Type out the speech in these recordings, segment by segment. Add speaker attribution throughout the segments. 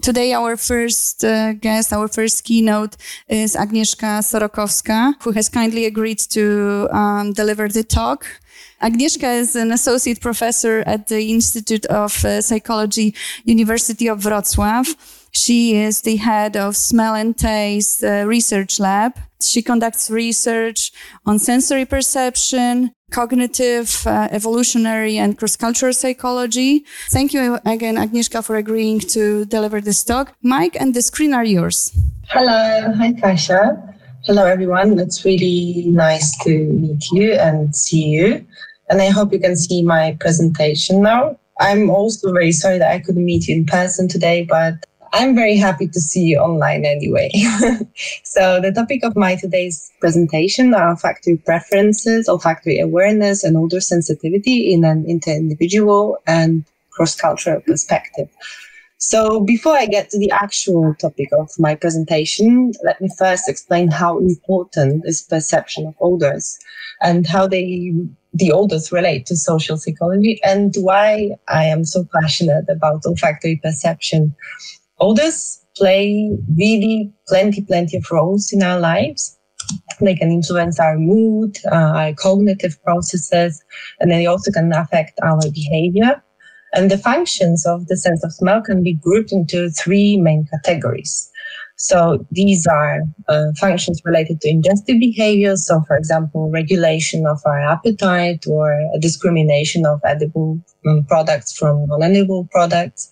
Speaker 1: Today, our first uh, guest, our first keynote is Agnieszka Sorokowska, who has kindly agreed to um, deliver the talk. Agnieszka is an associate professor at the Institute of uh, Psychology, University of Wrocław. She is the head of Smell and Taste uh, Research Lab. She conducts research on sensory perception, cognitive, uh, evolutionary, and cross-cultural psychology. Thank you again, Agnieszka, for agreeing to deliver this talk. Mike and the screen are yours.
Speaker 2: Hello. Hi, Kasia. Hello, everyone. It's really nice to meet you and see you. And I hope you can see my presentation now. I'm also very sorry that I couldn't meet you in person today, but I'm very happy to see you online anyway. so the topic of my today's presentation are olfactory preferences, olfactory awareness, and odor sensitivity in an inter-individual and cross-cultural perspective. So before I get to the actual topic of my presentation, let me first explain how important is perception of odors and how they the odors relate to social psychology and why I am so passionate about olfactory perception odors play really plenty, plenty of roles in our lives. They can influence our mood, uh, our cognitive processes, and they also can affect our behavior. And the functions of the sense of smell can be grouped into three main categories. So these are uh, functions related to ingestive behavior. So, for example, regulation of our appetite or discrimination of edible um, products from non-edible products.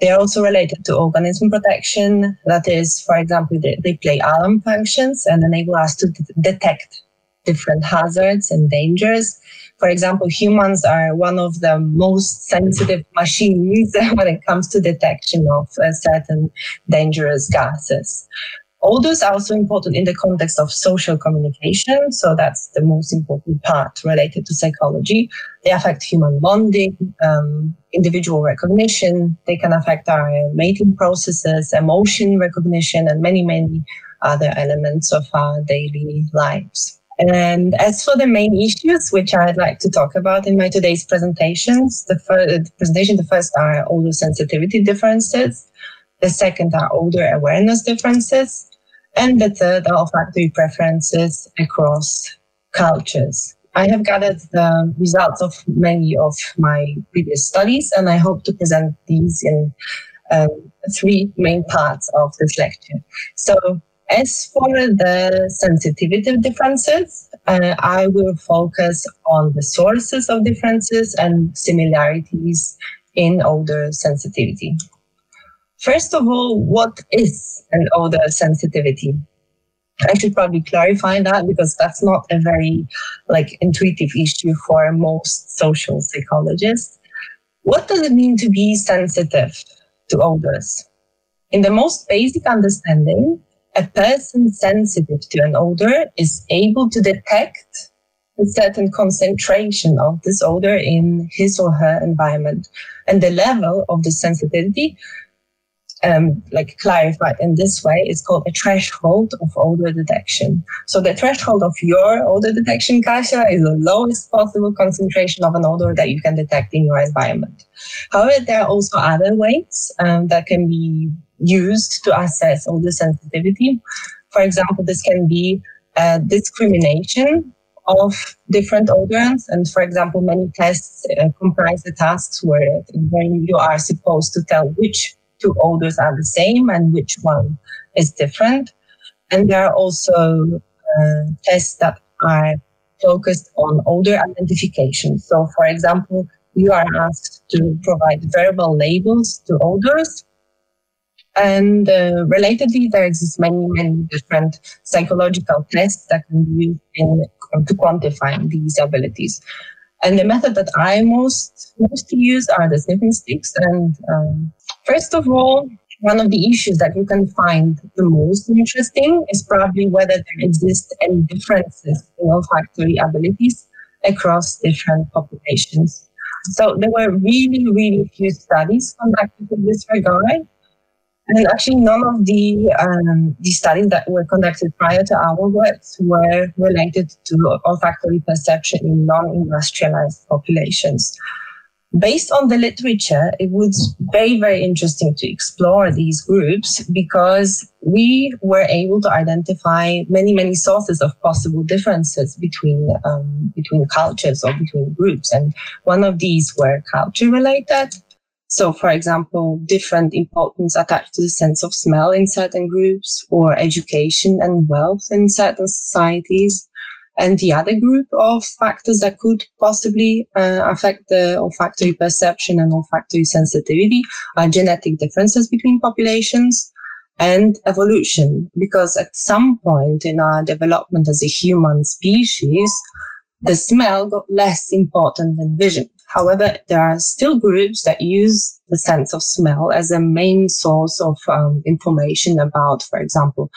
Speaker 2: They are also related to organism protection. That is, for example, they, they play alarm functions and enable us to d- detect different hazards and dangers. For example, humans are one of the most sensitive machines when it comes to detection of uh, certain dangerous gases. Odors are also important in the context of social communication. So that's the most important part related to psychology. They affect human bonding, um, individual recognition. They can affect our mating processes, emotion recognition, and many, many other elements of our daily lives. And as for the main issues, which I'd like to talk about in my today's presentations, the, fir- the presentation, the first are odor sensitivity differences. The second are odor awareness differences and the third are olfactory preferences across cultures. I have gathered the results of many of my previous studies, and I hope to present these in um, three main parts of this lecture. So, as for the sensitivity differences, uh, I will focus on the sources of differences and similarities in odor sensitivity. First of all, what is an odor sensitivity? I should probably clarify that because that's not a very like intuitive issue for most social psychologists. What does it mean to be sensitive to odors? In the most basic understanding, a person sensitive to an odor is able to detect a certain concentration of this odor in his or her environment. And the level of the sensitivity um, like clarified in this way It's called a threshold of odor detection. So the threshold of your odor detection, Kasia, is the lowest possible concentration of an odor that you can detect in your environment. However, there are also other ways um, that can be used to assess odor sensitivity. For example, this can be a discrimination of different odorants. And for example, many tests uh, comprise the tasks where, where you are supposed to tell which two odors are the same and which one is different. And there are also uh, tests that are focused on odor identification. So, for example, you are asked to provide verbal labels to odors. And uh, relatedly, there exist many, many different psychological tests that can be used in, to quantify these abilities. And the method that I most mostly use are the sniffing sticks and um, First of all, one of the issues that you can find the most interesting is probably whether there exist any differences in olfactory abilities across different populations. So there were really, really few studies conducted in this regard. And actually, none of the um, the studies that were conducted prior to our work were related to olfactory perception in non-industrialized populations based on the literature, it was very, very interesting to explore these groups because we were able to identify many, many sources of possible differences between um, between cultures or between groups, and one of these were culture related. So, for example, different importance attached to the sense of smell in certain groups, or education and wealth in certain societies. And the other group of factors that could possibly uh, affect the olfactory perception and olfactory sensitivity are genetic differences between populations and evolution. Because at some point in our development as a human species, the smell got less important than vision. However, there are still groups that use the sense of smell as a main source of um, information about, for example,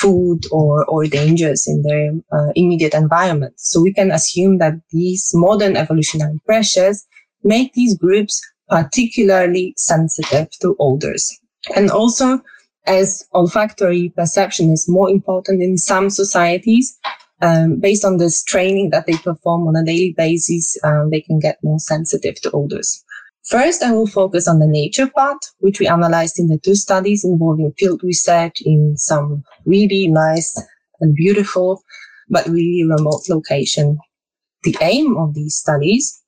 Speaker 2: food or, or dangers in their uh, immediate environment. So we can assume that these modern evolutionary pressures make these groups particularly sensitive to odors. And also, as olfactory perception is more important in some societies, um, based on this training that they perform on a daily basis, um, they can get more sensitive to odors. First, I will focus on the nature part, which we analyzed in the two studies involving field research in some really nice and beautiful, but really remote location. The aim of these studies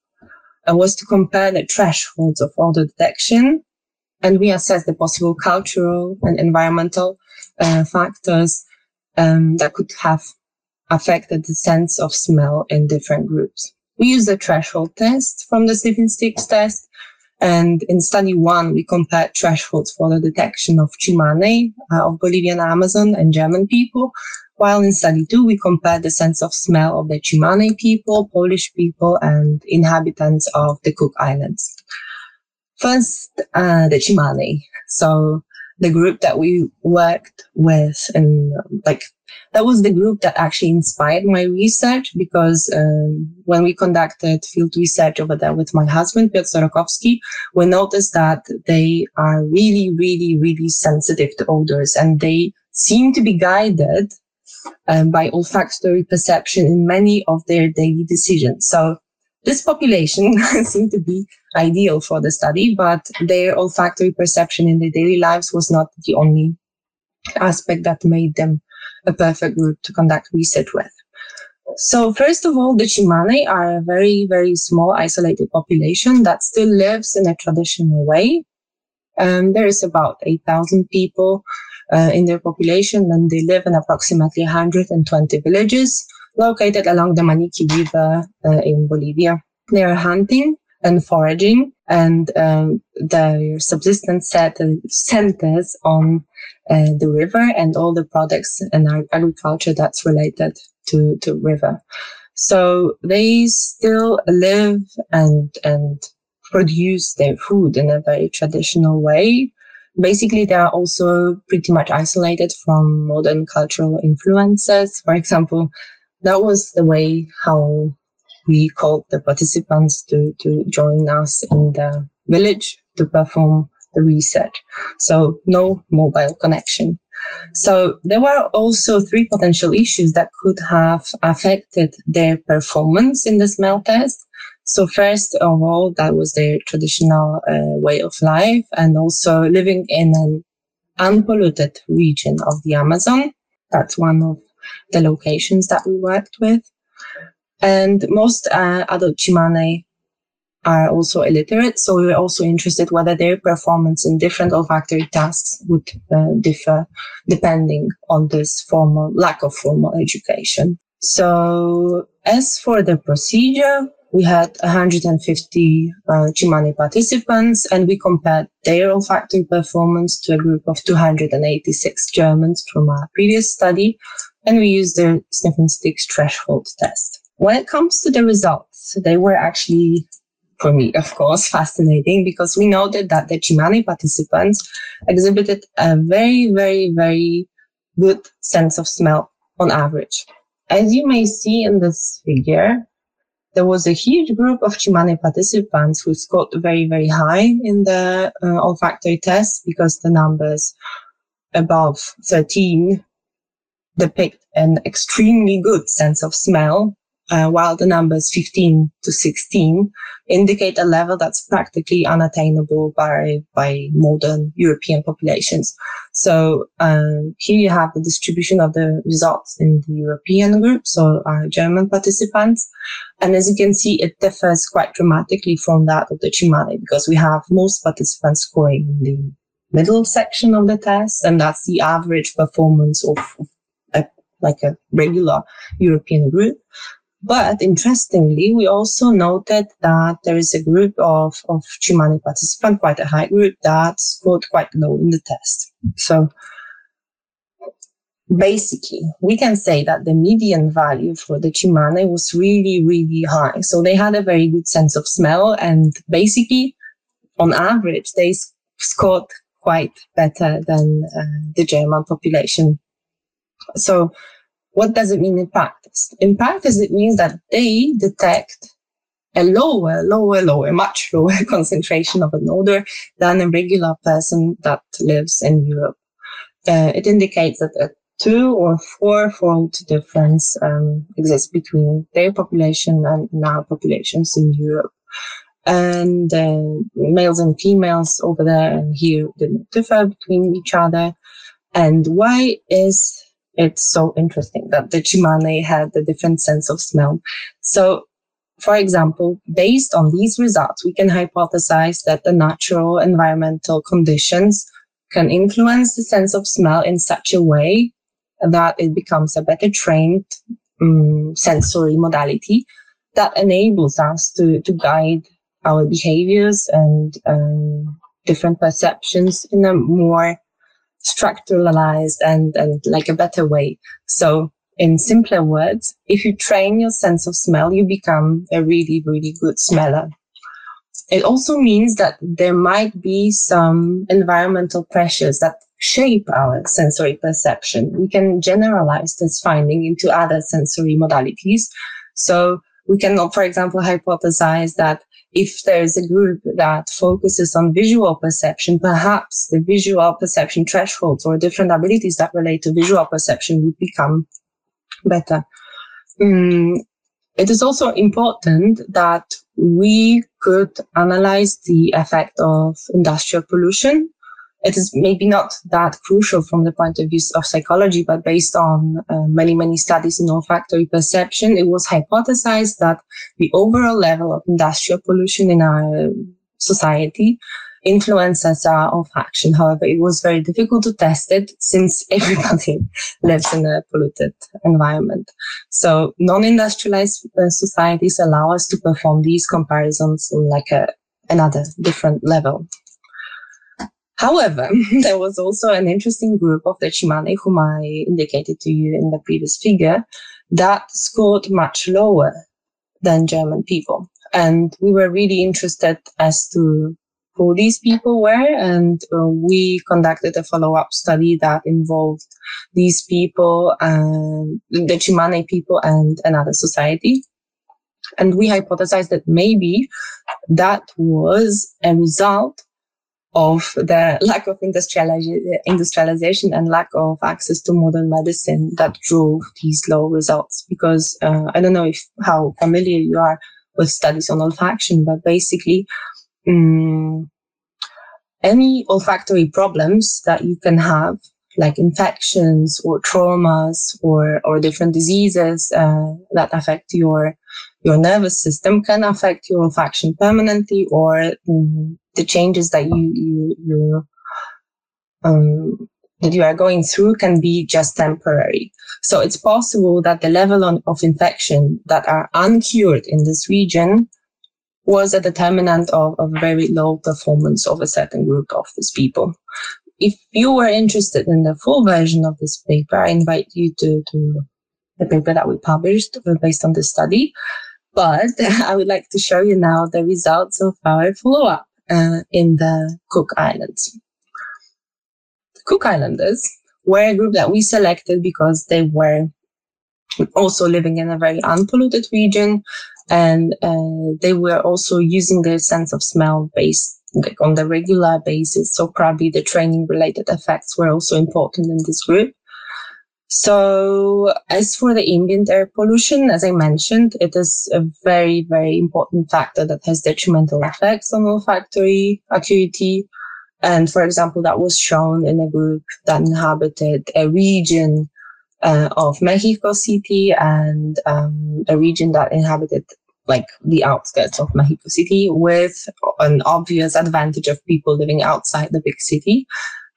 Speaker 2: uh, was to compare the thresholds of odor detection, and we assess the possible cultural and environmental uh, factors um, that could have affected the sense of smell in different groups. We use the threshold test from the sniffing sticks test and in study one, we compared thresholds for the detection of Tsimane, uh, of Bolivian Amazon and German people, while in study two, we compared the sense of smell of the Tsimane people, Polish people, and inhabitants of the Cook Islands. First, uh, the Tsimane. So the group that we worked with and like that was the group that actually inspired my research because um, when we conducted field research over there with my husband, Piotr Sorokowski, we noticed that they are really, really, really sensitive to odors and they seem to be guided um, by olfactory perception in many of their daily decisions. So this population seemed to be ideal for the study, but their olfactory perception in their daily lives was not the only aspect that made them a perfect group to conduct research with. So first of all, the Chimane are a very, very small isolated population that still lives in a traditional way. Um, there is about 8,000 people uh, in their population and they live in approximately 120 villages located along the Maniqui River uh, in Bolivia. They are hunting and foraging and um, their subsistence set, centers on uh, the river and all the products and agriculture that's related to, the river. So they still live and, and produce their food in a very traditional way. Basically, they are also pretty much isolated from modern cultural influences. For example, that was the way how we called the participants to, to join us in the village to perform the research. So no mobile connection. So there were also three potential issues that could have affected their performance in the smell test. So first of all, that was their traditional uh, way of life and also living in an unpolluted region of the Amazon. That's one of the locations that we worked with. And most uh, adult Tsimane are also illiterate. So we were also interested whether their performance in different olfactory tasks would uh, differ depending on this formal lack of formal education. So as for the procedure, we had 150 uh, Tsimane participants and we compared their olfactory performance to a group of 286 Germans from our previous study and we used the sniffing sticks threshold test. When it comes to the results, they were actually, for me, of course, fascinating because we noted that the Tsimane participants exhibited a very, very, very good sense of smell on average. As you may see in this figure, there was a huge group of Tsimane participants who scored very, very high in the uh, olfactory test because the numbers above 13 depict an extremely good sense of smell, uh, while the numbers 15 to 16 indicate a level that's practically unattainable by, by modern European populations. So um, here you have the distribution of the results in the European group, so our German participants. And as you can see, it differs quite dramatically from that of the Tsimane because we have most participants scoring in the middle section of the test, and that's the average performance of, of like a regular European group. But interestingly, we also noted that there is a group of, of Tsimane participants, quite a high group, that scored quite low in the test. So basically, we can say that the median value for the Tsimane was really, really high. So they had a very good sense of smell and basically, on average, they scored quite better than uh, the German population. So what does it mean in practice? In practice, it means that they detect a lower, lower, lower, much lower concentration of an odor than a regular person that lives in Europe. Uh, it indicates that a two or four-fold difference um, exists between their population and our populations in Europe. And uh, males and females over there and here didn't differ between each other. And why is it's so interesting that the Tsimane had a different sense of smell. So, for example, based on these results, we can hypothesize that the natural environmental conditions can influence the sense of smell in such a way that it becomes a better trained um, sensory modality that enables us to, to guide our behaviors and um, different perceptions in a more structuralized and, and like a better way. So in simpler words, if you train your sense of smell, you become a really, really good smeller. It also means that there might be some environmental pressures that shape our sensory perception. We can generalize this finding into other sensory modalities. So we can, for example, hypothesize that if there's a group that focuses on visual perception, perhaps the visual perception thresholds or different abilities that relate to visual perception would become better. Mm, it is also important that we could analyze the effect of industrial pollution it is maybe not that crucial from the point of view of psychology, but based on uh, many, many studies in olfactory perception, it was hypothesized that the overall level of industrial pollution in our society influences our olfaction. However, it was very difficult to test it since everybody lives in a polluted environment. So non-industrialized uh, societies allow us to perform these comparisons in like a, another different level. However, there was also an interesting group of the Tsimane, whom I indicated to you in the previous figure, that scored much lower than German people. And we were really interested as to who these people were. And uh, we conducted a follow-up study that involved these people, and the Tsimane people and another society. And we hypothesized that maybe that was a result of the lack of industrialization and lack of access to modern medicine that drove these low results. Because uh, I don't know if how familiar you are with studies on olfaction, but basically, um, any olfactory problems that you can have, like infections or traumas or or different diseases uh, that affect your your nervous system, can affect your olfaction permanently or um, the changes that you you you um, that you are going through can be just temporary. So it's possible that the level on, of infection that are uncured in this region was a determinant of, of very low performance of a certain group of these people. If you were interested in the full version of this paper, I invite you to, to the paper that we published based on this study. But I would like to show you now the results of our follow-up uh, in the Cook Islands. The Cook Islanders were a group that we selected because they were also living in a very unpolluted region. And uh, they were also using their sense of smell based like on the regular basis. So probably the training related effects were also important in this group. So as for the ambient air pollution, as I mentioned, it is a very, very important factor that has detrimental effects on olfactory acuity. And for example, that was shown in a group that inhabited a region uh, of Mexico City and um, a region that inhabited like the outskirts of Mexico City with an obvious advantage of people living outside the big city.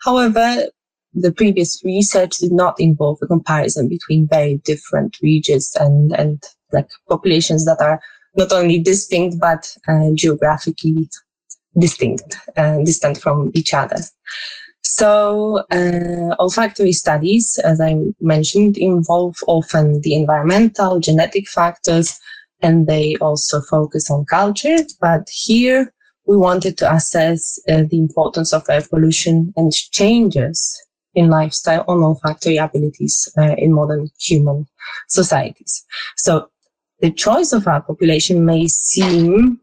Speaker 2: However, the previous research did not involve a comparison between very different regions and, and like populations that are not only distinct, but uh, geographically distinct, uh, distant from each other. So, uh, olfactory studies, as I mentioned, involve often the environmental, genetic factors, and they also focus on culture. But here we wanted to assess uh, the importance of air pollution and changes in lifestyle on olfactory abilities uh, in modern human societies. So the choice of our population may seem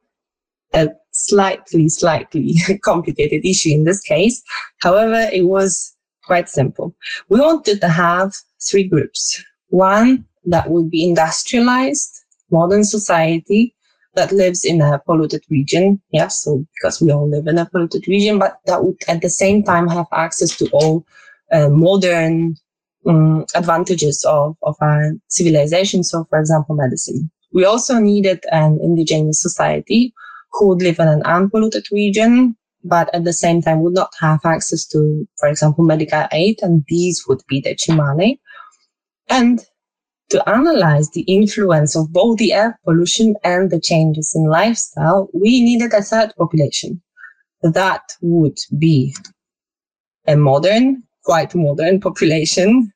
Speaker 2: a slightly, slightly complicated issue in this case. However, it was quite simple. We wanted to have three groups. One that would be industrialized, modern society that lives in a polluted region. Yes, so because we all live in a polluted region, but that would at the same time have access to all uh, modern um, advantages of, of our civilization. So, for example, medicine. We also needed an indigenous society who would live in an unpolluted region, but at the same time would not have access to, for example, medical aid. And these would be the Tsimane. And to analyze the influence of both the air pollution and the changes in lifestyle, we needed a third population. That would be a modern quite modern population.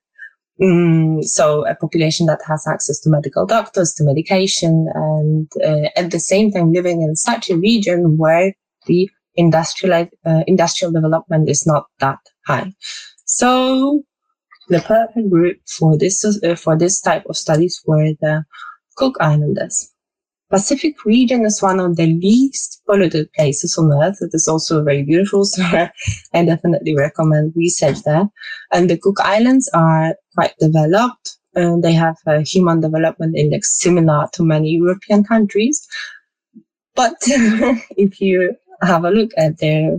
Speaker 2: Mm, so a population that has access to medical doctors, to medication, and uh, at the same time living in such a region where the industrial uh, industrial development is not that high. So the perfect group for this uh, for this type of studies were the Cook Islanders. Pacific region is one of the least polluted places on earth. It is also very beautiful, so I definitely recommend research there. And the Cook Islands are quite developed. And they have a human development index similar to many European countries. But if you have a look at their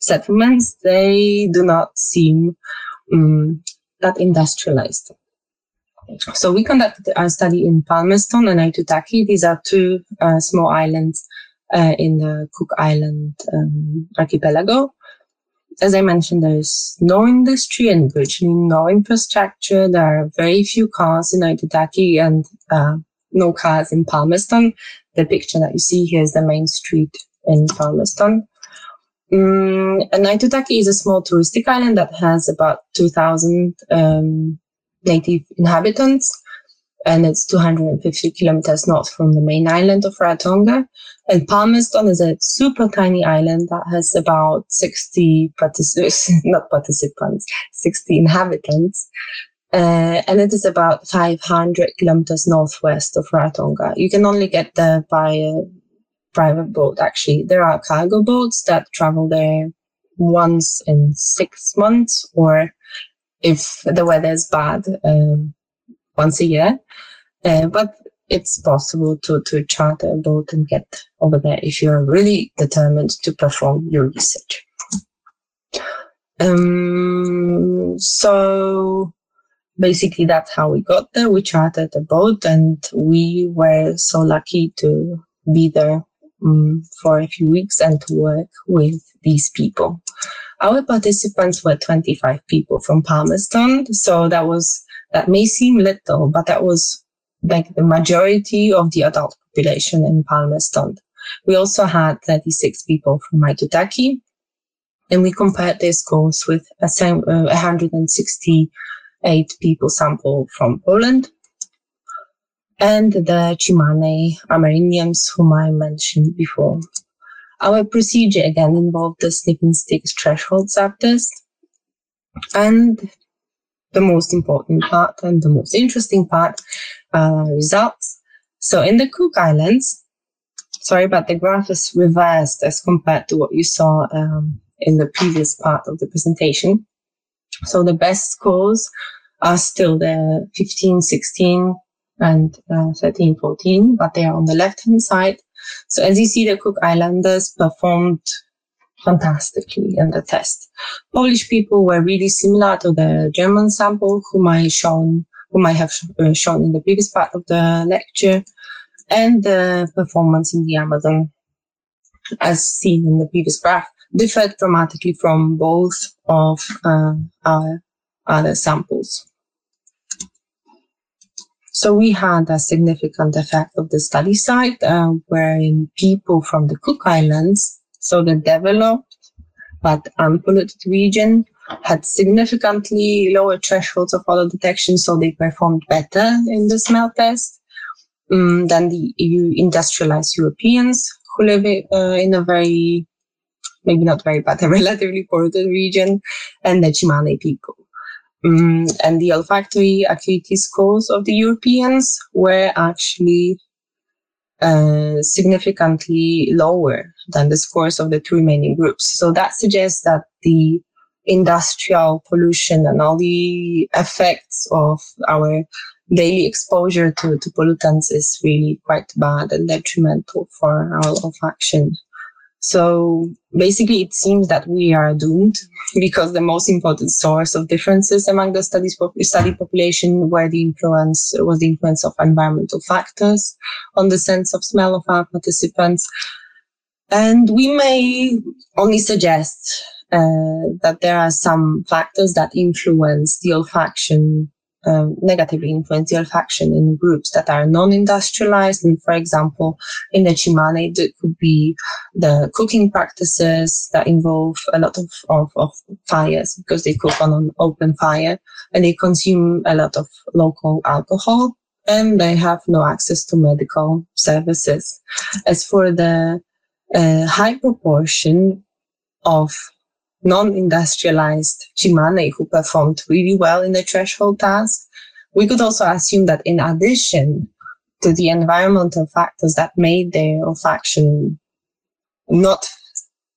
Speaker 2: settlements, they do not seem um, that industrialized. So we conducted a study in Palmerston and Aitutaki. These are two uh, small islands uh, in the Cook Island um, archipelago. As I mentioned, there is no industry and virtually no infrastructure. There are very few cars in Aitutaki and uh, no cars in Palmerston. The picture that you see here is the main street in Palmerston. Um, and Aitutaki is a small touristic island that has about 2,000 um, native inhabitants, and it's 250 kilometers north from the main island of Rarotonga. And Palmerston is a super tiny island that has about 60 participants, not participants, 60 inhabitants. Uh, and it is about 500 kilometers northwest of Rarotonga. You can only get there by a private boat, actually. There are cargo boats that travel there once in six months or if the weather is bad um, once a year. Uh, but it's possible to, to charter a boat and get over there if you're really determined to perform your research. Um, so basically that's how we got there. We chartered a boat and we were so lucky to be there um, for a few weeks and to work with these people. Our participants were 25 people from Palmerston. So that was, that may seem little, but that was like the majority of the adult population in Palmerston. We also had 36 people from Aitutaki, and we compared their scores with a uh, 168 people sample from Poland and the Tsimane Amerindians whom I mentioned before. Our procedure again involved the sniffing sticks threshold subtest. And the most important part and the most interesting part are results. So in the Cook Islands, sorry, but the graph is reversed as compared to what you saw um, in the previous part of the presentation. So the best scores are still the 15, 16 and uh, 13, 14, but they are on the left hand side. So as you see, the Cook Islanders performed fantastically in the test. Polish people were really similar to the German sample, whom I shown, whom I have uh, shown in the previous part of the lecture, and the performance in the Amazon, as seen in the previous graph, differed dramatically from both of uh, our other samples. So we had a significant effect of the study site, uh, wherein people from the Cook Islands, so the developed but unpolluted region, had significantly lower thresholds of odor detection, so they performed better in the smell test um, than the EU industrialized Europeans who live uh, in a very, maybe not very, but a relatively polluted region, and the Tsimane people. Um, and the olfactory acuity scores of the Europeans were actually uh, significantly lower than the scores of the two remaining groups. So that suggests that the industrial pollution and all the effects of our daily exposure to, to pollutants is really quite bad and detrimental for our olfaction. So basically, it seems that we are doomed because the most important source of differences among the studies study population were the influence was the influence of environmental factors on the sense of smell of our participants. And we may only suggest uh, that there are some factors that influence the olfaction um, negatively influence the olfaction in groups that are non-industrialized. And for example, in the Tsimane, it could be the cooking practices that involve a lot of, of, of fires because they cook on an open fire and they consume a lot of local alcohol and they have no access to medical services. As for the uh, high proportion of non-industrialized Tsimane who performed really well in the threshold task. We could also assume that in addition to the environmental factors that made their olfaction not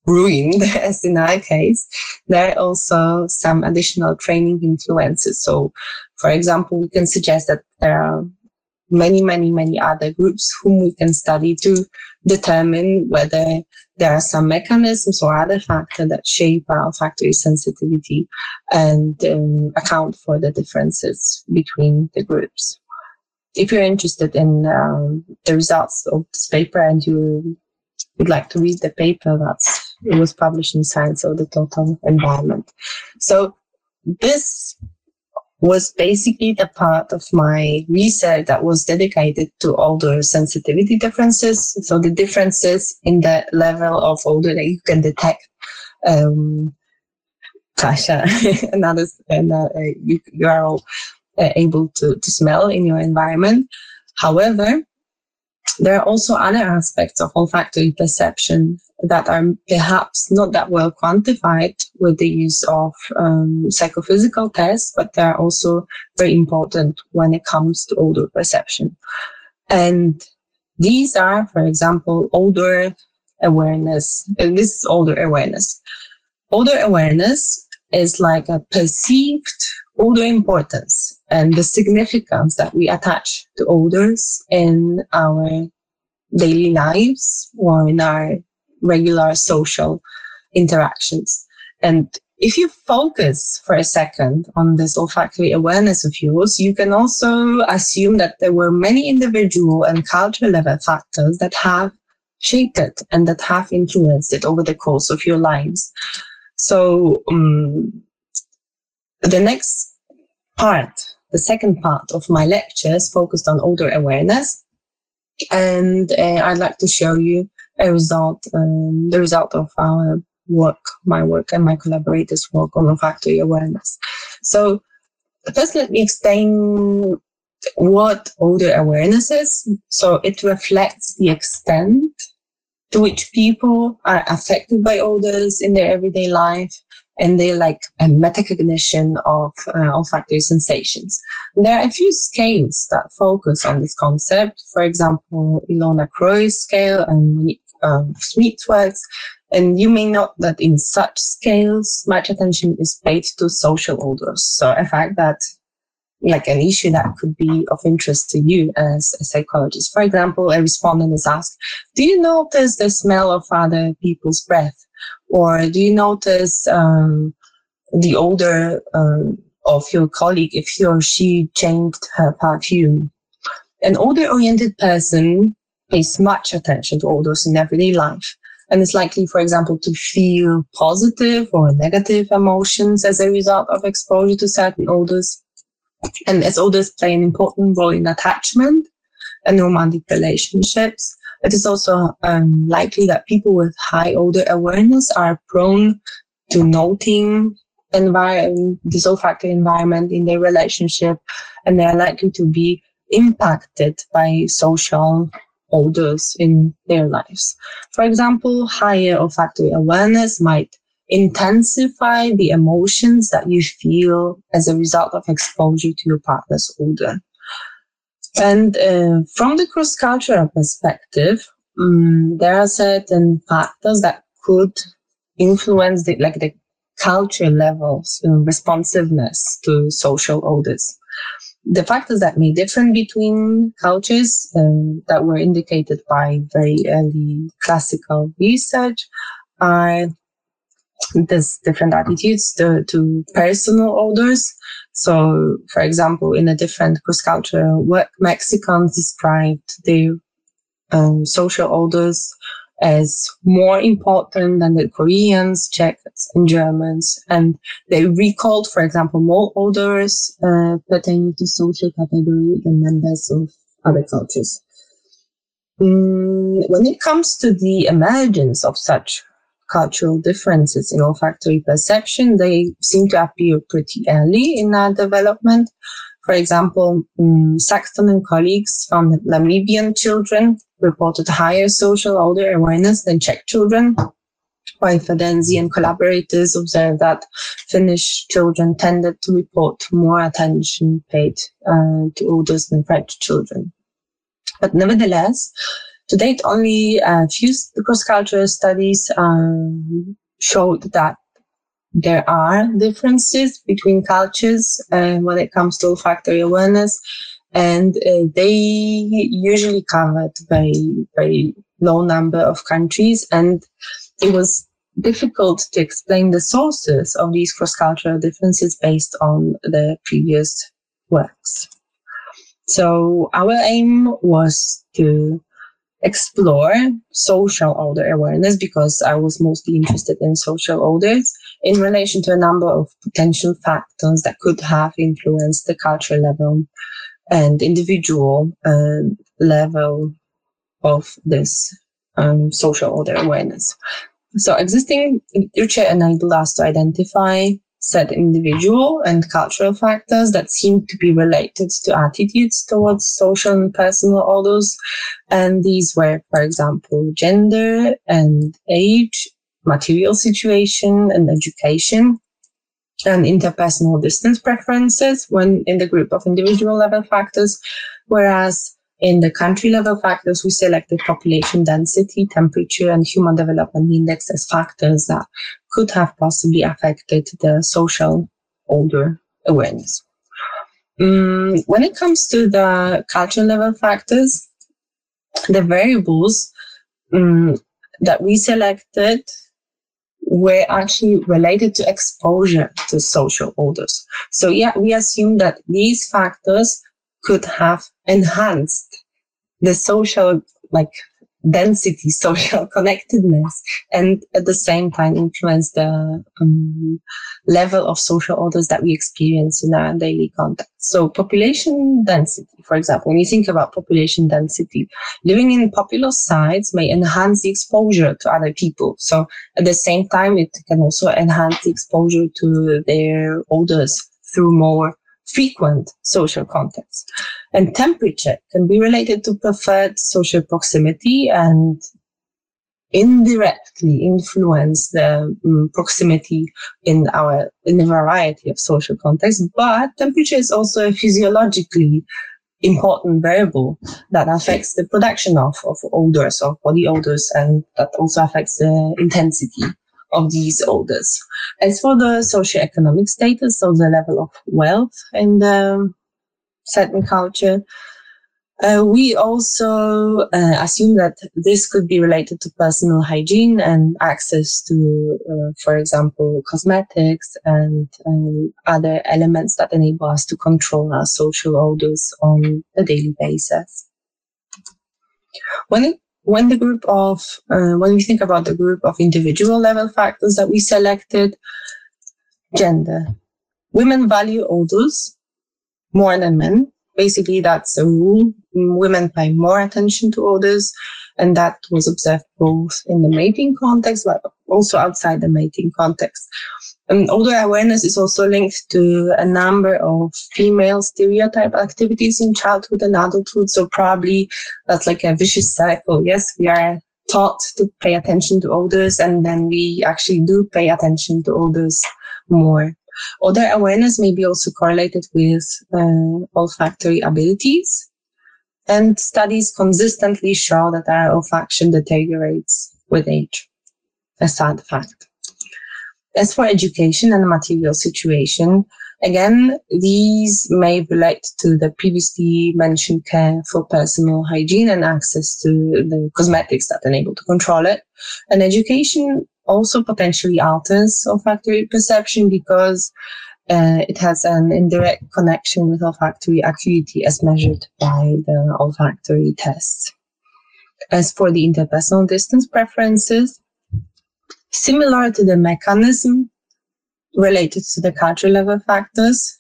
Speaker 2: ruined, as in our case, there are also some additional training influences. So, for example, we can suggest that there are many, many, many other groups whom we can study to determine whether there are some mechanisms or other factors that shape our factory sensitivity and um, account for the differences between the groups. If you're interested in um, the results of this paper and you would like to read the paper, that's it was published in Science of the Total Environment. So this was basically the part of my research that was dedicated to odor sensitivity differences. So the differences in the level of odor that you can detect. Um, Kasia and others, and uh, you, you are all uh, able to, to smell in your environment. However, there are also other aspects of olfactory perception that are perhaps not that well quantified with the use of um, psychophysical tests, but they're also very important when it comes to odor perception. And these are, for example, odor awareness. And this is odor awareness. Odor awareness is like a perceived odor importance and the significance that we attach to odors in our daily lives or in our regular social interactions. And if you focus for a second on this olfactory awareness of yours, you can also assume that there were many individual and cultural level factors that have shaped it and that have influenced it over the course of your lives. So um, the next part, the second part of my lecture is focused on odor awareness. And uh, I'd like to show you a result, um, the result of our work, my work and my collaborators' work on olfactory awareness. So first, let me explain what odor awareness is. So it reflects the extent to which people are affected by odors in their everyday life and they like a metacognition of uh, olfactory sensations. There are a few scales that focus on this concept. For example, Ilona Croy's scale and um, Smith's works. And you may note that in such scales, much attention is paid to social odors. So a fact that like an issue that could be of interest to you as a psychologist. For example, a respondent is asked, do you notice the smell of other people's breath? Or do you notice um, the odor um, of your colleague if he or she changed her perfume? An odor oriented person pays much attention to odors in everyday life and is likely, for example, to feel positive or negative emotions as a result of exposure to certain odors. And as odors play an important role in attachment and romantic relationships, it is also um, likely that people with high odor awareness are prone to noting environment, this olfactory environment in their relationship, and they are likely to be impacted by social odors in their lives. For example, higher olfactory awareness might intensify the emotions that you feel as a result of exposure to your partner's odor. And uh, from the cross-cultural perspective, um, there are certain factors that could influence the like the culture levels you know, responsiveness to social odors. The factors that may differ between cultures um, that were indicated by very early classical research are there's different attitudes to, to personal odors. So, for example, in a different cross-cultural work, Mexicans described their um, social odors as more important than the Koreans, Czechs, and Germans. And they recalled, for example, more odors uh, pertaining to social category than members of other cultures. Mm, when it comes to the emergence of such cultural differences in olfactory perception. They seem to appear pretty early in our development. For example, um, Saxton and colleagues found that Namibian children reported higher social odor awareness than Czech children, while Ferdenzi and collaborators observed that Finnish children tended to report more attention paid uh, to odors than French children. But nevertheless, to date, only a few cross-cultural studies um, showed that there are differences between cultures uh, when it comes to olfactory awareness, and uh, they usually covered very very low number of countries, and it was difficult to explain the sources of these cross-cultural differences based on the previous works. So our aim was to explore social odor awareness because I was mostly interested in social odors in relation to a number of potential factors that could have influenced the cultural level and individual uh, level of this um, social odor awareness. So existing literature enabled us to identify set individual and cultural factors that seem to be related to attitudes towards social and personal odors. And these were, for example, gender and age, material situation and education, and interpersonal distance preferences when in the group of individual level factors, whereas in the country level factors, we selected population density, temperature, and human development index as factors that could have possibly affected the social odor awareness. Um, when it comes to the cultural level factors, the variables um, that we selected were actually related to exposure to social odors. So yeah, we assume that these factors could have enhanced the social like density, social connectedness, and at the same time influence the um, level of social odors that we experience in our daily context. So population density, for example, when you think about population density, living in populous sites may enhance the exposure to other people. So at the same time, it can also enhance the exposure to their odors through more frequent social contacts. And temperature can be related to preferred social proximity and indirectly influence the um, proximity in our in a variety of social contexts but temperature is also a physiologically important variable that affects the production of, of odors of body odors and that also affects the intensity of these odors as for the socioeconomic status so the level of wealth in the certain culture uh, we also uh, assume that this could be related to personal hygiene and access to, uh, for example, cosmetics and um, other elements that enable us to control our social odors on a daily basis. When it, when the group of uh, when we think about the group of individual level factors that we selected, gender, women value odors more than men basically that's a rule. Women pay more attention to odors, and that was observed both in the mating context, but also outside the mating context. And odor awareness is also linked to a number of female stereotype activities in childhood and adulthood. So probably that's like a vicious cycle. Yes, we are taught to pay attention to odors, and then we actually do pay attention to odors more. Odor awareness may be also correlated with uh, olfactory abilities. And studies consistently show that our olfaction deteriorates with age. A sad fact. As for education and material situation, again, these may relate to the previously mentioned care for personal hygiene and access to the cosmetics that enable to control it. And education also potentially alters olfactory perception because uh, it has an indirect connection with olfactory acuity as measured by the olfactory tests. As for the interpersonal distance preferences, similar to the mechanism related to the cultural level factors,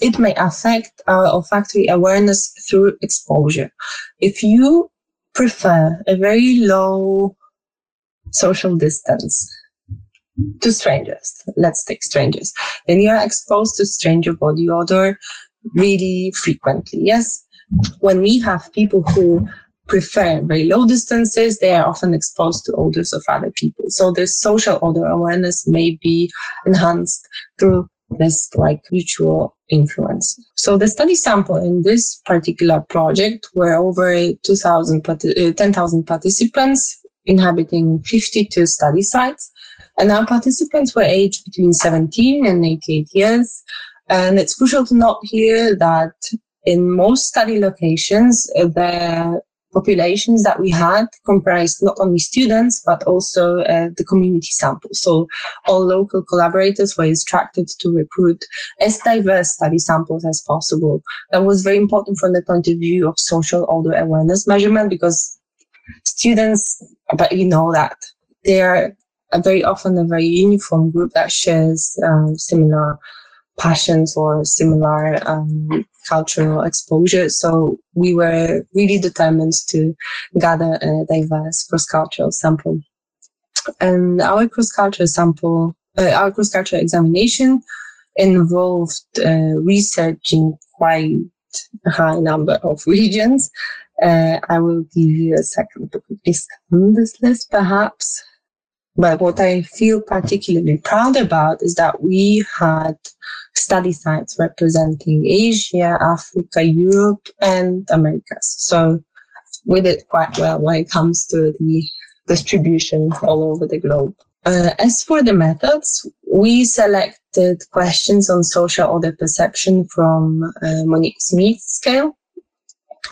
Speaker 2: it may affect our olfactory awareness through exposure. If you prefer a very low social distance to strangers. Let's take strangers. Then you are exposed to stranger body odor really frequently. Yes. When we have people who prefer very low distances, they are often exposed to odors of other people. So their social odor awareness may be enhanced through this like mutual influence. So the study sample in this particular project were over 2,000, uh, 10,000 participants inhabiting 52 study sites. And our participants were aged between 17 and 88 years. And it's crucial to note here that in most study locations, uh, the populations that we had comprised not only students, but also uh, the community sample. So all local collaborators were instructed to recruit as diverse study samples as possible. That was very important from the point of view of social odor awareness measurement because students, but you know that they are a very often a very uniform group that shares um, similar passions or similar um, cultural exposure. So we were really determined to gather a diverse cross-cultural sample. And our cross-cultural sample, uh, our cross-cultural examination involved uh, researching quite a high number of regions uh, I will give you a second to quickly scan this list, perhaps. But what I feel particularly proud about is that we had study sites representing Asia, Africa, Europe, and Americas. So we did quite well when it comes to the distribution all over the globe. Uh, as for the methods, we selected questions on social odor perception from uh, Monique Smeets scale.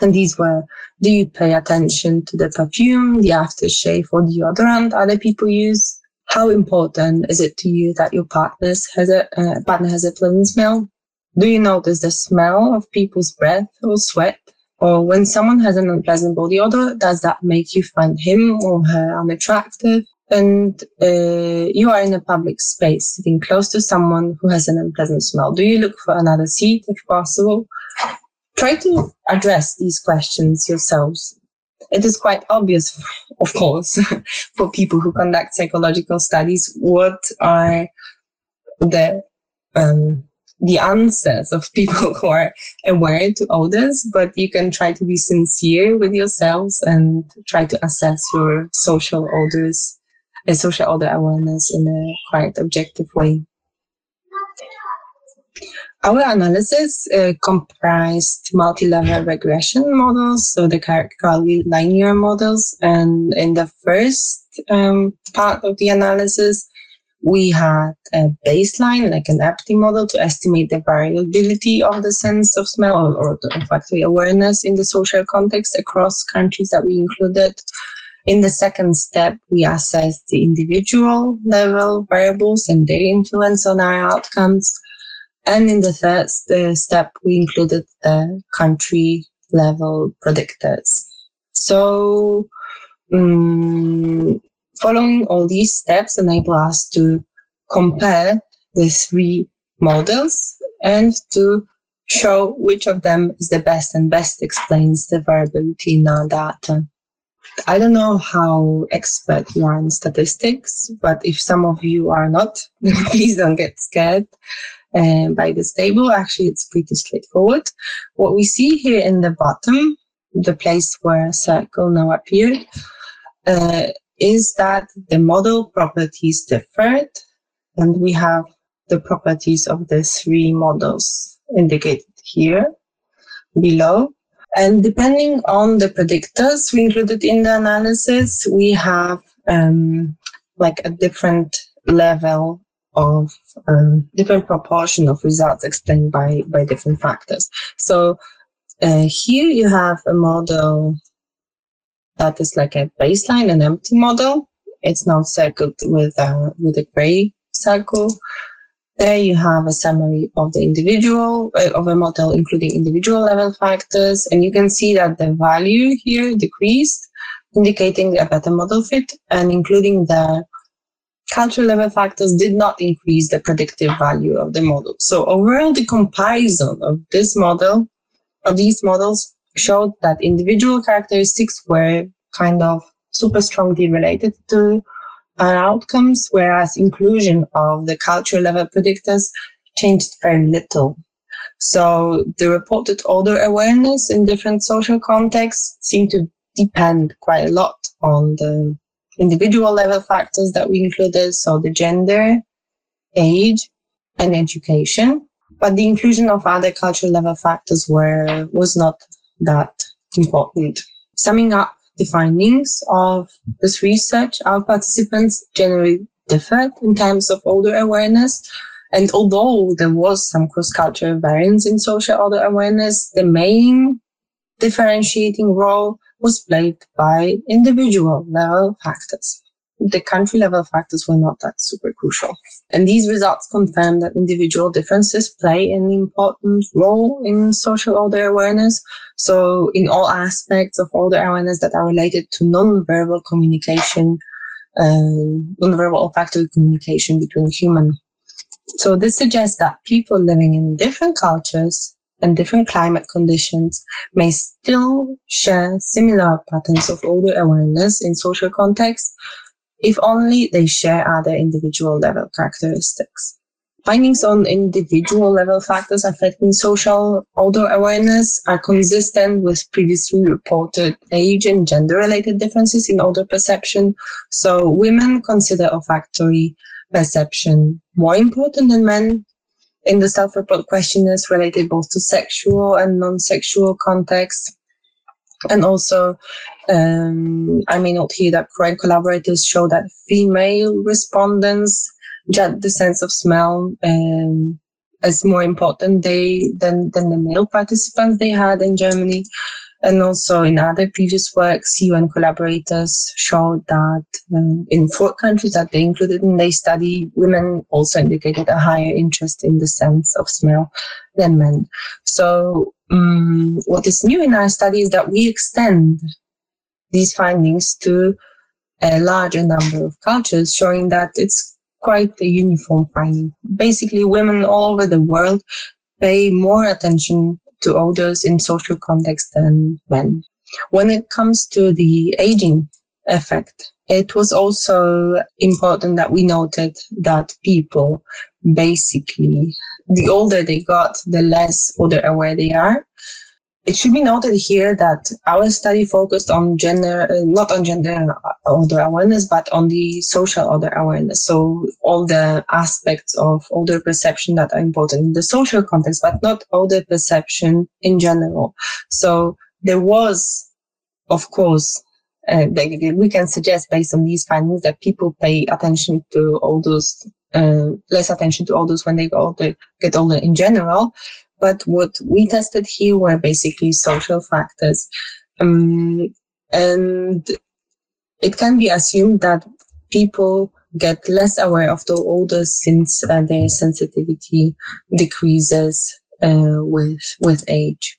Speaker 2: And these were, do you pay attention to the perfume, the aftershave or deodorant other people use? How important is it to you that your partners has a uh, partner has a pleasant smell? Do you notice the smell of people's breath or sweat? Or when someone has an unpleasant body odor, does that make you find him or her unattractive? And uh, you are in a public space, sitting close to someone who has an unpleasant smell. Do you look for another seat if possible? try to address these questions yourselves. It is quite obvious, of course, for people who conduct psychological studies, what are the um, the answers of people who are aware to others, but you can try to be sincere with yourselves and try to assess your social odors, a social odor awareness in a quite objective way. Our analysis uh, comprised multi-level regression models, so the hierarchically linear models. And in the first um, part of the analysis, we had a baseline, like an empty model, to estimate the variability of the sense of smell or, or the olfactory awareness in the social context across countries that we included. In the second step, we assessed the individual level variables and their influence on our outcomes. And in the third step, we included the country level predictors. So, um, following all these steps enable us to compare the three models and to show which of them is the best and best explains the variability in our data. I don't know how expert you are in statistics, but if some of you are not, please don't get scared uh, by this table. Actually, it's pretty straightforward. What we see here in the bottom, the place where a circle now appeared, uh, is that the model properties differed, and we have the properties of the three models indicated here below. And depending on the predictors we included in the analysis, we have um, like a different level of um, different proportion of results explained by by different factors. So uh, here you have a model that is like a baseline, an empty model. It's now circled with a with a gray circle. There you have a summary of the individual uh, of a model, including individual level factors, and you can see that the value here decreased, indicating a better model fit, and including the cultural level factors did not increase the predictive value of the model. So overall, the comparison of this model, of these models, showed that individual characteristics were kind of super strongly related to outcomes, whereas inclusion of the cultural level predictors changed very little. So the reported odor awareness in different social contexts seemed to depend quite a lot on the individual level factors that we included, so the gender, age, and education. But the inclusion of other cultural level factors were was not that important. Summing up the findings of this research, our participants generally differed in terms of odor awareness. And although there was some cross-cultural variance in social odor awareness, the main differentiating role was played by individual level factors the country level factors were not that super crucial. And these results confirm that individual differences play an important role in social odor awareness. So in all aspects of odor awareness that are related to non-verbal communication, uh, non-verbal olfactory communication between humans. So this suggests that people living in different cultures and different climate conditions may still share similar patterns of odor awareness in social contexts, if only they share other individual level characteristics. Findings on individual level factors affecting social odor awareness are consistent with previously reported age and gender related differences in odor perception. So women consider olfactory perception more important than men. In the self-report questionnaires related both to sexual and non-sexual contexts, and also, um, I may note here that Croy collaborators show that female respondents judge the sense of smell um, as more important they, than, than the male participants they had in Germany. And also in other previous works, UN collaborators showed that um, in four countries that they included in their study, women also indicated a higher interest in the sense of smell than men. So um, what is new in our study is that we extend these findings to a larger number of cultures, showing that it's quite a uniform finding. Basically, women all over the world pay more attention to odors in social context than men. When it comes to the aging effect, it was also important that we noted that people basically the older they got, the less odor aware they are. It should be noted here that our study focused on gender, uh, not on gender odor awareness, but on the social odor awareness. So all the aspects of odor perception that are important in the social context, but not odor perception in general. So there was, of course, uh, we can suggest based on these findings that people pay attention to all those, uh, less attention to all those when they get older, get older in general. But what we tested here were basically social factors. Um, and it can be assumed that people get less aware of the older since uh, their sensitivity decreases uh, with with age.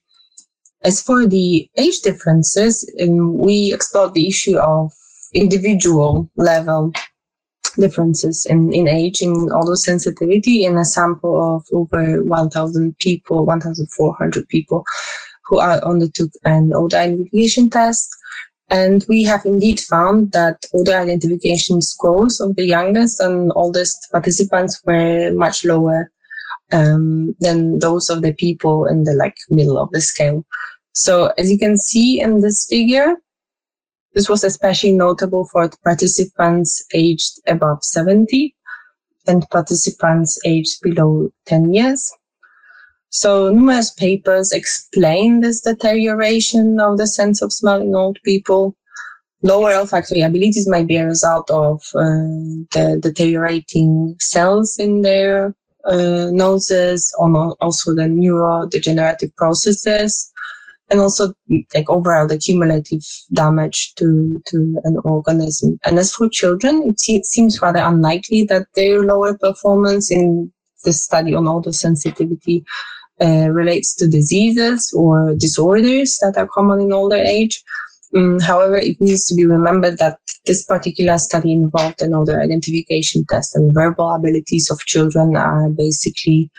Speaker 2: As for the age differences, um, we explored the issue of individual level differences in, in age in sensitivity in a sample of over 1,000 people, 1,400 people who are undertook an odor identification test. And we have indeed found that odor identification scores of the youngest and oldest participants were much lower um, than those of the people in the like middle of the scale. So as you can see in this figure, this was especially notable for participants aged above 70 and participants aged below 10 years. So numerous papers explain this deterioration of the sense of smell in old people. Lower olfactory abilities might be a result of uh, the deteriorating cells in their uh, noses, also the neurodegenerative processes and also like overall the cumulative damage to to an organism. And as for children, it, seems rather unlikely that their lower performance in the study on odor sensitivity uh, relates to diseases or disorders that are common in older age. Um, however, it needs to be remembered that this particular study involved an odor identification test, and verbal abilities of children are basically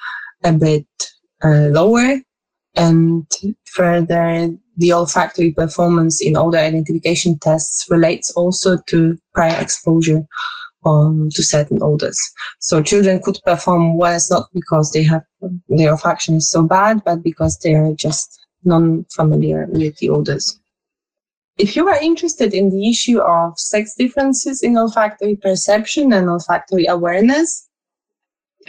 Speaker 2: a bit uh, lower and further, the olfactory performance in odor identification tests relates also to prior exposure um, to certain odors. So children could perform worse not because they have their olfaction is so bad, but because they are just non-familiar with the odors. If you are interested in the issue of sex differences in olfactory perception and olfactory awareness,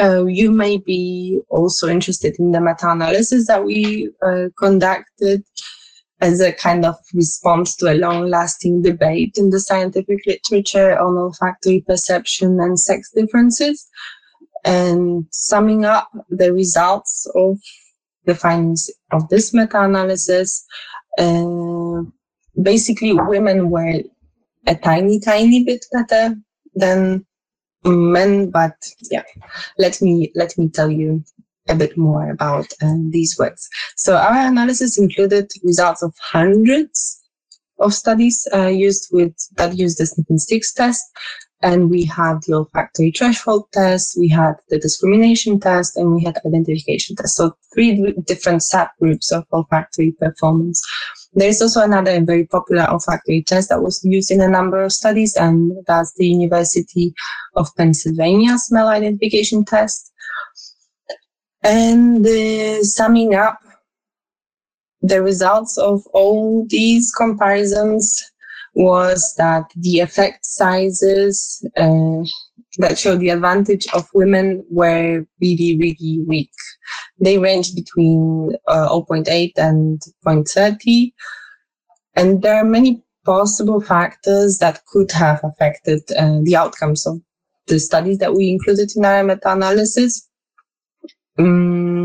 Speaker 2: uh, you may be also interested in the meta-analysis that we uh, conducted as a kind of response to a long-lasting debate in the scientific literature on olfactory perception and sex differences. And summing up the results of the findings of this meta-analysis, uh, basically women were a tiny, tiny bit better than men, but yeah, let me let me tell you a bit more about uh, these works. So our analysis included results of hundreds of studies uh, used with that used the sniffing sticks test, and we had the olfactory threshold test, we had the discrimination test, and we had identification test. So three different subgroups of olfactory performance. There is also another very popular olfactory test that was used in a number of studies, and that's the University of Pennsylvania smell identification test. And uh, summing up the results of all these comparisons was that the effect sizes uh, that show the advantage of women were really, really weak. They range between uh, 0.8 and 0.30. And there are many possible factors that could have affected uh, the outcomes of the studies that we included in our meta-analysis. Um,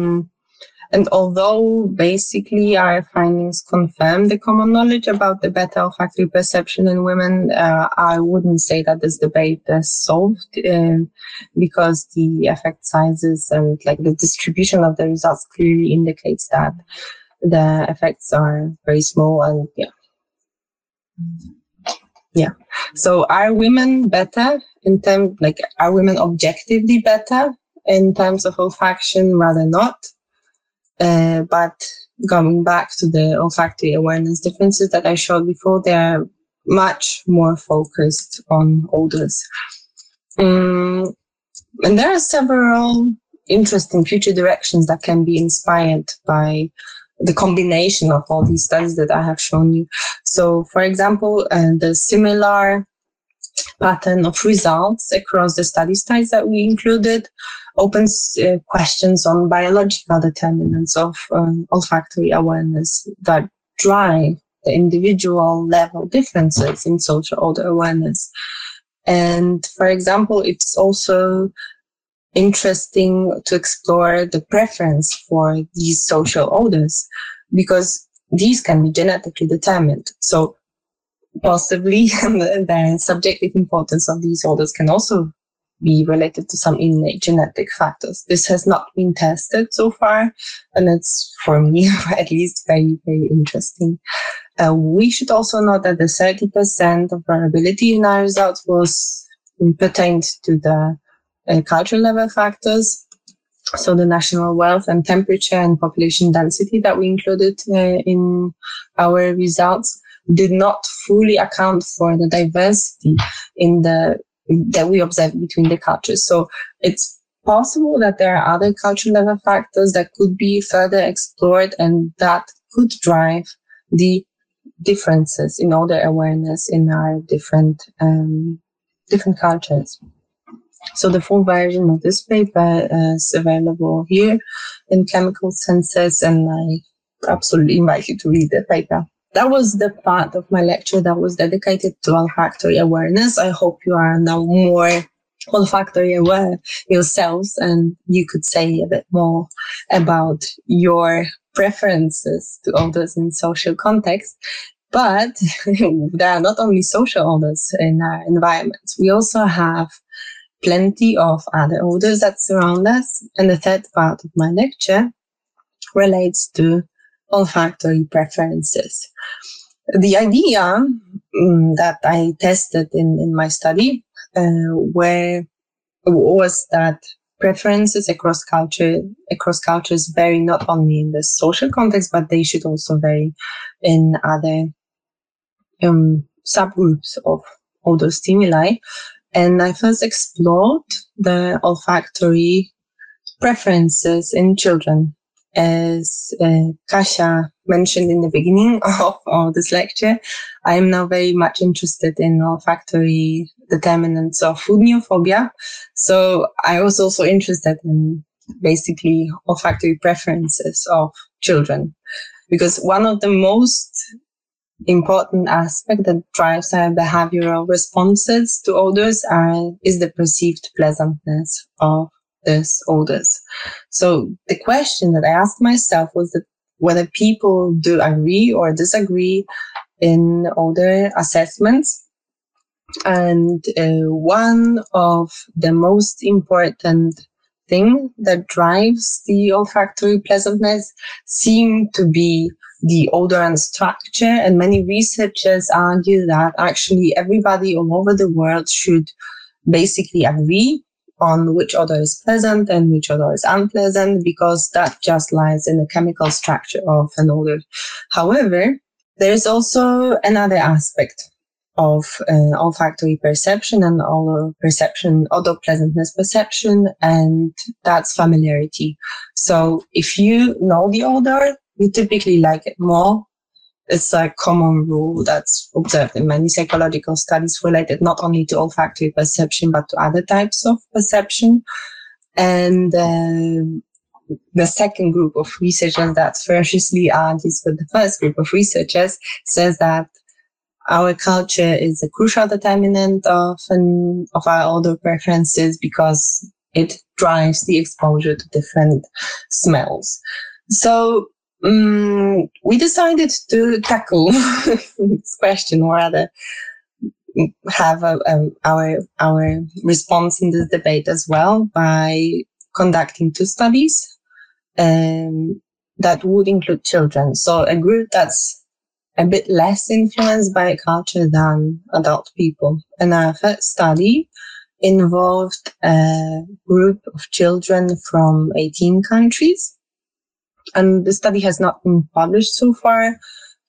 Speaker 2: and although basically our findings confirm the common knowledge about the better olfactory perception in women, uh, I wouldn't say that this debate is solved uh, because the effect sizes and like the distribution of the results clearly indicates that the effects are very small and yeah. Yeah. So are women better in terms, like, are women objectively better in terms of olfaction rather not? Uh, but going back to the olfactory awareness differences that I showed before, they're much more focused on odors. Um, and there are several interesting future directions that can be inspired by the combination of all these studies that I have shown you. So, for example, uh, the similar pattern of results across the study styles that we included opens uh, questions on biological determinants of um, olfactory awareness that drive the individual level differences in social odor awareness. And for example, it's also interesting to explore the preference for these social odors because these can be genetically determined. So possibly the subjective importance of these odors can also be related to some innate genetic factors. This has not been tested so far, and it's for me at least very, very interesting. Uh, we should also note that the 30% of variability in our results was pertained to the uh, cultural level factors. So the national wealth and temperature and population density that we included uh, in our results did not fully account for the diversity in the that we observe between the cultures. So it's possible that there are other cultural level factors that could be further explored and that could drive the differences in all the awareness in our different um, different cultures. So the full version of this paper is available here in Chemical Senses, and I absolutely invite you to read the paper. That was the part of my lecture that was dedicated to olfactory awareness. I hope you are now more olfactory aware yourselves and you could say a bit more about your preferences to odors in social context. But there are not only social odors in our environments. We also have plenty of other odors that surround us. And the third part of my lecture relates to olfactory preferences. The idea um, that I tested in, in my study uh, where was that preferences across culture across cultures vary not only in the social context but they should also vary in other um, subgroups of odor stimuli and I first explored the olfactory preferences in children. As uh, Kasia mentioned in the beginning of, of this lecture, I am now very much interested in olfactory determinants of food neophobia. So I was also interested in basically olfactory preferences of children because one of the most important aspect that drives our behavioral responses to odors are, is the perceived pleasantness of these odors. So the question that I asked myself was that whether people do agree or disagree in odor assessments. And uh, one of the most important thing that drives the olfactory pleasantness seem to be the odor and structure. And many researchers argue that actually everybody all over the world should basically agree on which odor is pleasant and which odor is unpleasant because that just lies in the chemical structure of an odor. However, there is also another aspect of uh, olfactory perception and odor perception, odor pleasantness perception, and that's familiarity. So if you know the odor, you typically like it more. It's a common rule that's observed in many psychological studies related not only to olfactory perception, but to other types of perception. And uh, the second group of researchers that ferociously argues with the first group of researchers says that our culture is a crucial determinant of an, of our odor preferences because it drives the exposure to different smells. So um, we decided to tackle this question or rather have a, a, our our response in this debate as well by conducting two studies um, that would include children. So a group that's a bit less influenced by culture than adult people. And our first study involved a group of children from 18 countries and the study has not been published so far,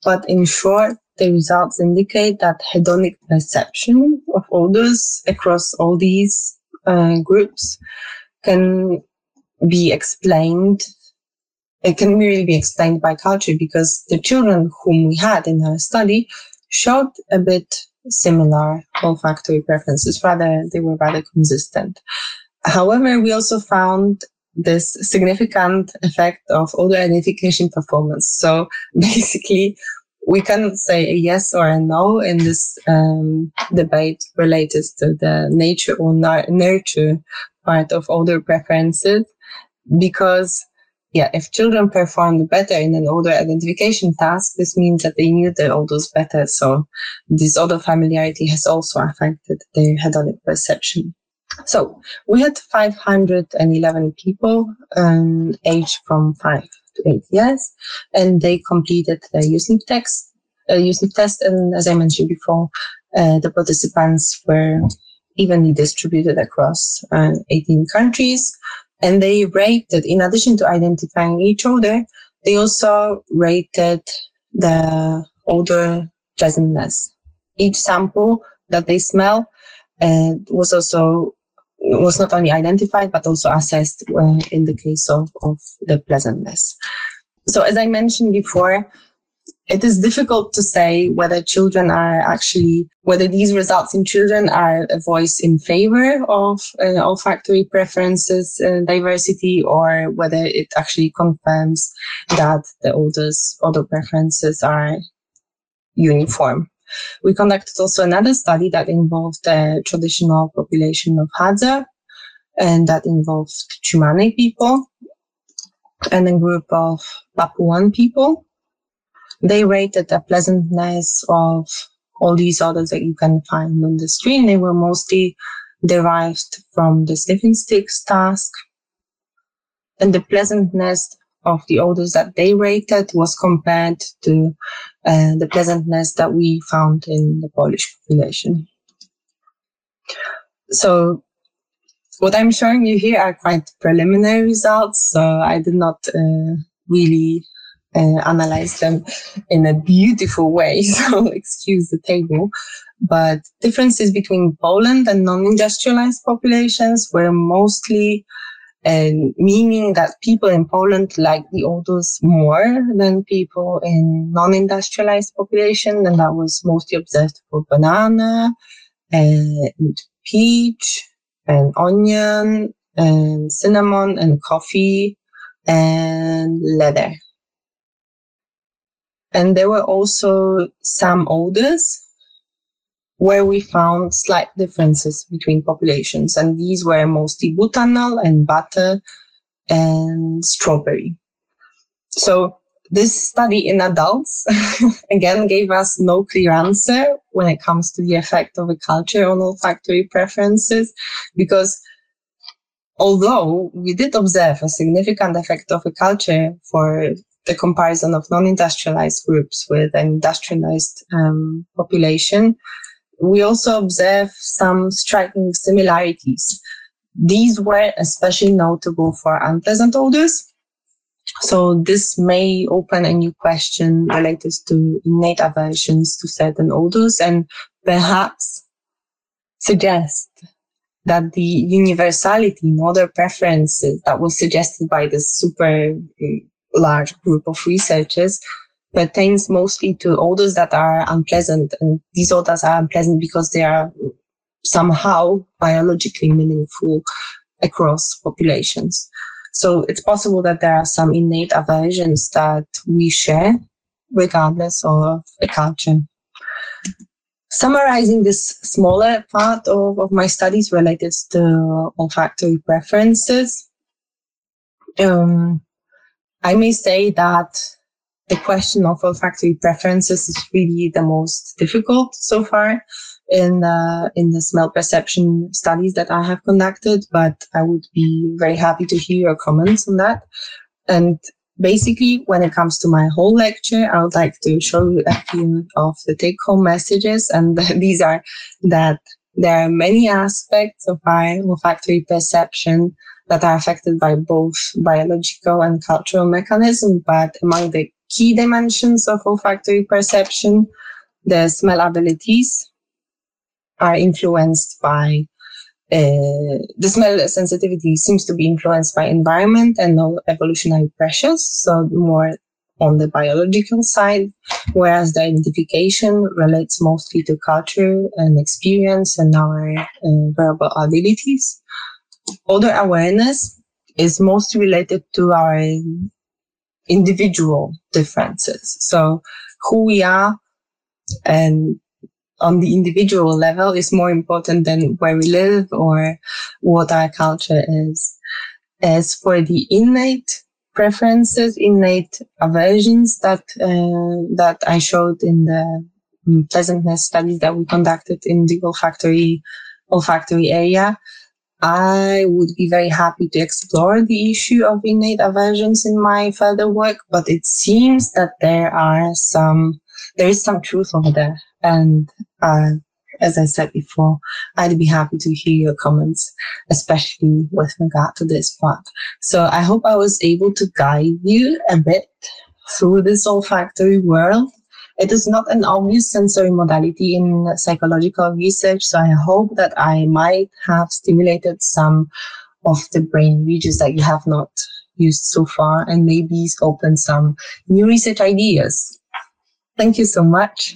Speaker 2: but in short, the results indicate that hedonic perception of odors across all these uh, groups can be explained. It can really be explained by culture because the children whom we had in our study showed a bit similar olfactory preferences. Rather, they were rather consistent. However, we also found this significant effect of odor identification performance. So basically, we cannot say a yes or a no in this um, debate related to the nature or nurture part of odor preferences because yeah, if children performed better in an odor identification task, this means that they knew the odors better. So this odor familiarity has also affected their hedonic perception. So we had 511 people um, aged from 5 to 8 years, and they completed the U-Sniff text, uh, U-Sniff test. And as I mentioned before, uh, the participants were evenly distributed across uh, 18 countries. And they rated, in addition to identifying each other, they also rated the odor pleasantness. Each sample that they smell uh, was also was not only identified but also assessed uh, in the case of, of the pleasantness. So as I mentioned before, it is difficult to say whether children are actually whether these results in children are a voice in favor of uh, olfactory preferences uh, diversity or whether it actually confirms that the odors odor preferences are uniform we conducted also another study that involved the traditional population of Hadza, and that involved Tsimane people and a group of Papuan people. They rated the pleasantness of all these odors that you can find on the screen. They were mostly derived from the sniffing sticks task. And the pleasantness of the odors that they rated was compared to uh, the pleasantness that we found in the Polish population. So what I'm showing you here are quite preliminary results. So I did not uh, really uh, analyze them in a beautiful way. So excuse the table. But differences between Poland and non-industrialized populations were mostly and meaning that people in Poland like the odors more than people in non-industrialized population, and that was mostly observed for banana and peach and onion and cinnamon and coffee and leather. And there were also some odors where we found slight differences between populations. And these were mostly butanol and butter and strawberry. So this study in adults again gave us no clear answer when it comes to the effect of a culture on olfactory preferences because although we did observe a significant effect of a culture for the comparison of non-industrialized groups with an industrialized um, population, we also observe some striking similarities. These were especially notable for unpleasant odors. So this may open a new question related to innate aversions to certain odors and perhaps suggest that the universality in odor preferences that was suggested by this super uh, large group of researchers pertains mostly to odors that are unpleasant. And these odors are unpleasant because they are somehow biologically meaningful across populations. So it's possible that there are some innate aversions that we share regardless of the culture. Summarizing this smaller part of, of my studies related to olfactory preferences, um, I may say that the question of olfactory preferences is really the most difficult so far in the in the smell perception studies that I have conducted. But I would be very happy to hear your comments on that. And basically, when it comes to my whole lecture, I would like to show you a few of the take-home messages, and these are that there are many aspects of our olfactory perception that are affected by both biological and cultural mechanisms, but among the key dimensions of olfactory perception, the smell abilities are influenced by uh, the smell sensitivity seems to be influenced by environment and no evolutionary pressures. So more on the biological side, whereas the identification relates mostly to culture and experience and our uh, verbal abilities. Odor awareness is mostly related to our individual differences. So who we are and on the individual level is more important than where we live or what our culture is. As for the innate preferences, innate aversions that uh, that I showed in the pleasantness studies that we conducted in the olfactory olfactory area, I would be very happy to explore the issue of innate aversions in my further work, but it seems that there are some there is some truth over there. And uh, as I said before, I'd be happy to hear your comments, especially with regard to this part. So I hope I was able to guide you a bit through this olfactory world. It is not an obvious sensory modality in psychological research, so I hope that I might have stimulated some of the brain regions that you have not used so far and maybe open some new research ideas. Thank you so much.